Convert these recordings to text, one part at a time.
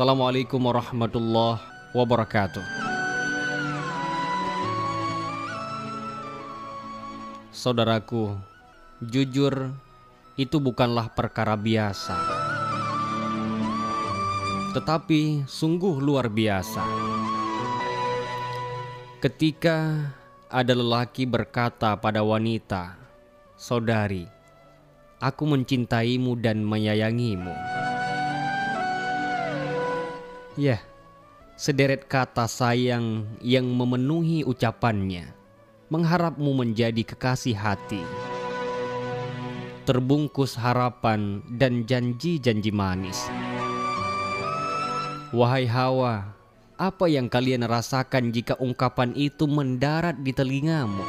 Assalamualaikum warahmatullahi wabarakatuh. Saudaraku, jujur itu bukanlah perkara biasa, tetapi sungguh luar biasa. Ketika ada lelaki berkata pada wanita, "Saudari, aku mencintaimu dan menyayangimu." Ya, sederet kata sayang yang memenuhi ucapannya, mengharapmu menjadi kekasih hati. Terbungkus harapan dan janji-janji manis. Wahai Hawa, apa yang kalian rasakan jika ungkapan itu mendarat di telingamu?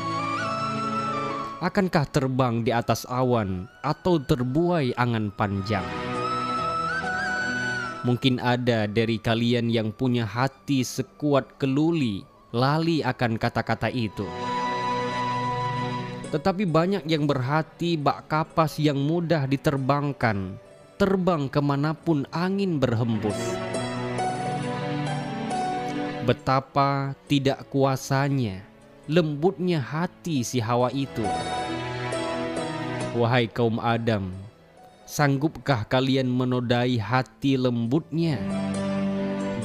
Akankah terbang di atas awan atau terbuai angan panjang? Mungkin ada dari kalian yang punya hati sekuat keluli, lali akan kata-kata itu. Tetapi banyak yang berhati bak kapas yang mudah diterbangkan, terbang ke mana pun angin berhembus. Betapa tidak kuasanya, lembutnya hati si Hawa itu. Wahai kaum Adam, Sanggupkah kalian menodai hati lembutnya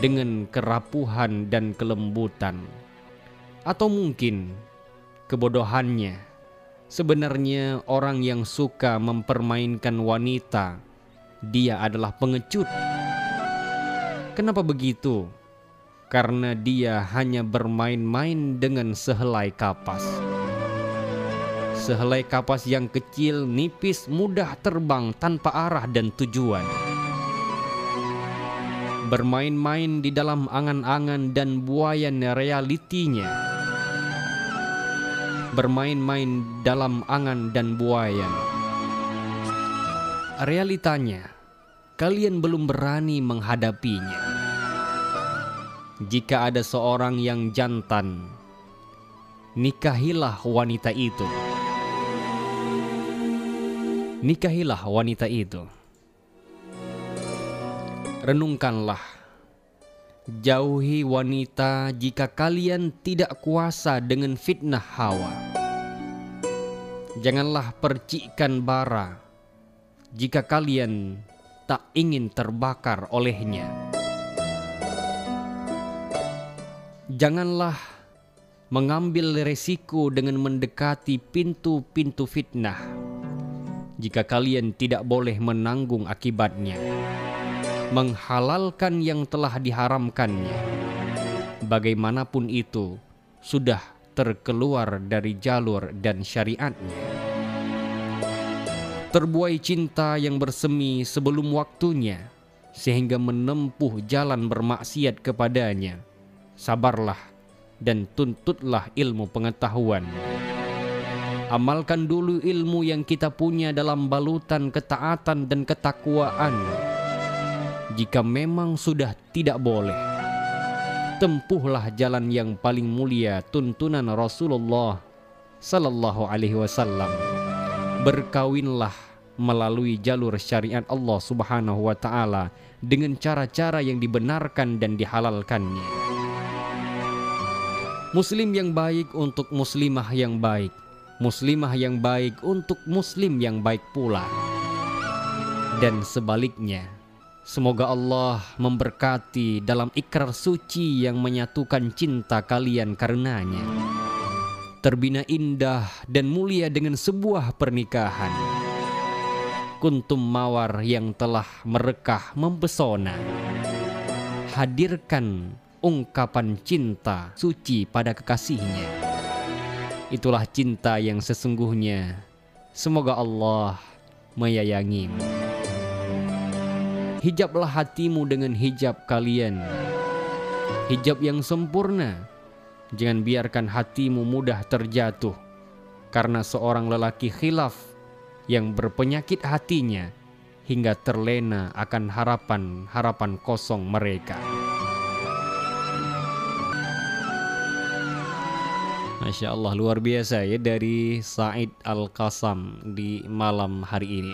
dengan kerapuhan dan kelembutan? Atau mungkin kebodohannya sebenarnya orang yang suka mempermainkan wanita dia adalah pengecut. Kenapa begitu? Karena dia hanya bermain-main dengan sehelai kapas. Sehelai kapas yang kecil, nipis, mudah terbang tanpa arah dan tujuan. Bermain-main di dalam angan-angan dan buayan realitinya. Bermain-main dalam angan dan buayan. Realitanya, kalian belum berani menghadapinya. Jika ada seorang yang jantan, nikahilah wanita itu nikahilah wanita itu. Renungkanlah, jauhi wanita jika kalian tidak kuasa dengan fitnah hawa. Janganlah percikkan bara jika kalian tak ingin terbakar olehnya. Janganlah mengambil resiko dengan mendekati pintu-pintu fitnah jika kalian tidak boleh menanggung akibatnya, menghalalkan yang telah diharamkannya, bagaimanapun itu sudah terkeluar dari jalur dan syariatnya. Terbuai cinta yang bersemi sebelum waktunya, sehingga menempuh jalan bermaksiat kepadanya. Sabarlah dan tuntutlah ilmu pengetahuan. Amalkan dulu ilmu yang kita punya dalam balutan ketaatan dan ketakwaan. Jika memang sudah tidak boleh, tempuhlah jalan yang paling mulia tuntunan Rasulullah sallallahu alaihi wasallam. Berkawinlah melalui jalur syariat Allah Subhanahu wa taala dengan cara-cara yang dibenarkan dan dihalalkannya. Muslim yang baik untuk muslimah yang baik muslimah yang baik untuk muslim yang baik pula. Dan sebaliknya, semoga Allah memberkati dalam ikrar suci yang menyatukan cinta kalian karenanya. Terbina indah dan mulia dengan sebuah pernikahan. Kuntum mawar yang telah merekah mempesona. Hadirkan ungkapan cinta suci pada kekasihnya Itulah cinta yang sesungguhnya. Semoga Allah menyayangimu. Hijablah hatimu dengan hijab kalian. Hijab yang sempurna. Jangan biarkan hatimu mudah terjatuh karena seorang lelaki khilaf yang berpenyakit hatinya hingga terlena akan harapan-harapan kosong mereka. Masya Allah luar biasa ya dari Said Al-Qasam di malam hari ini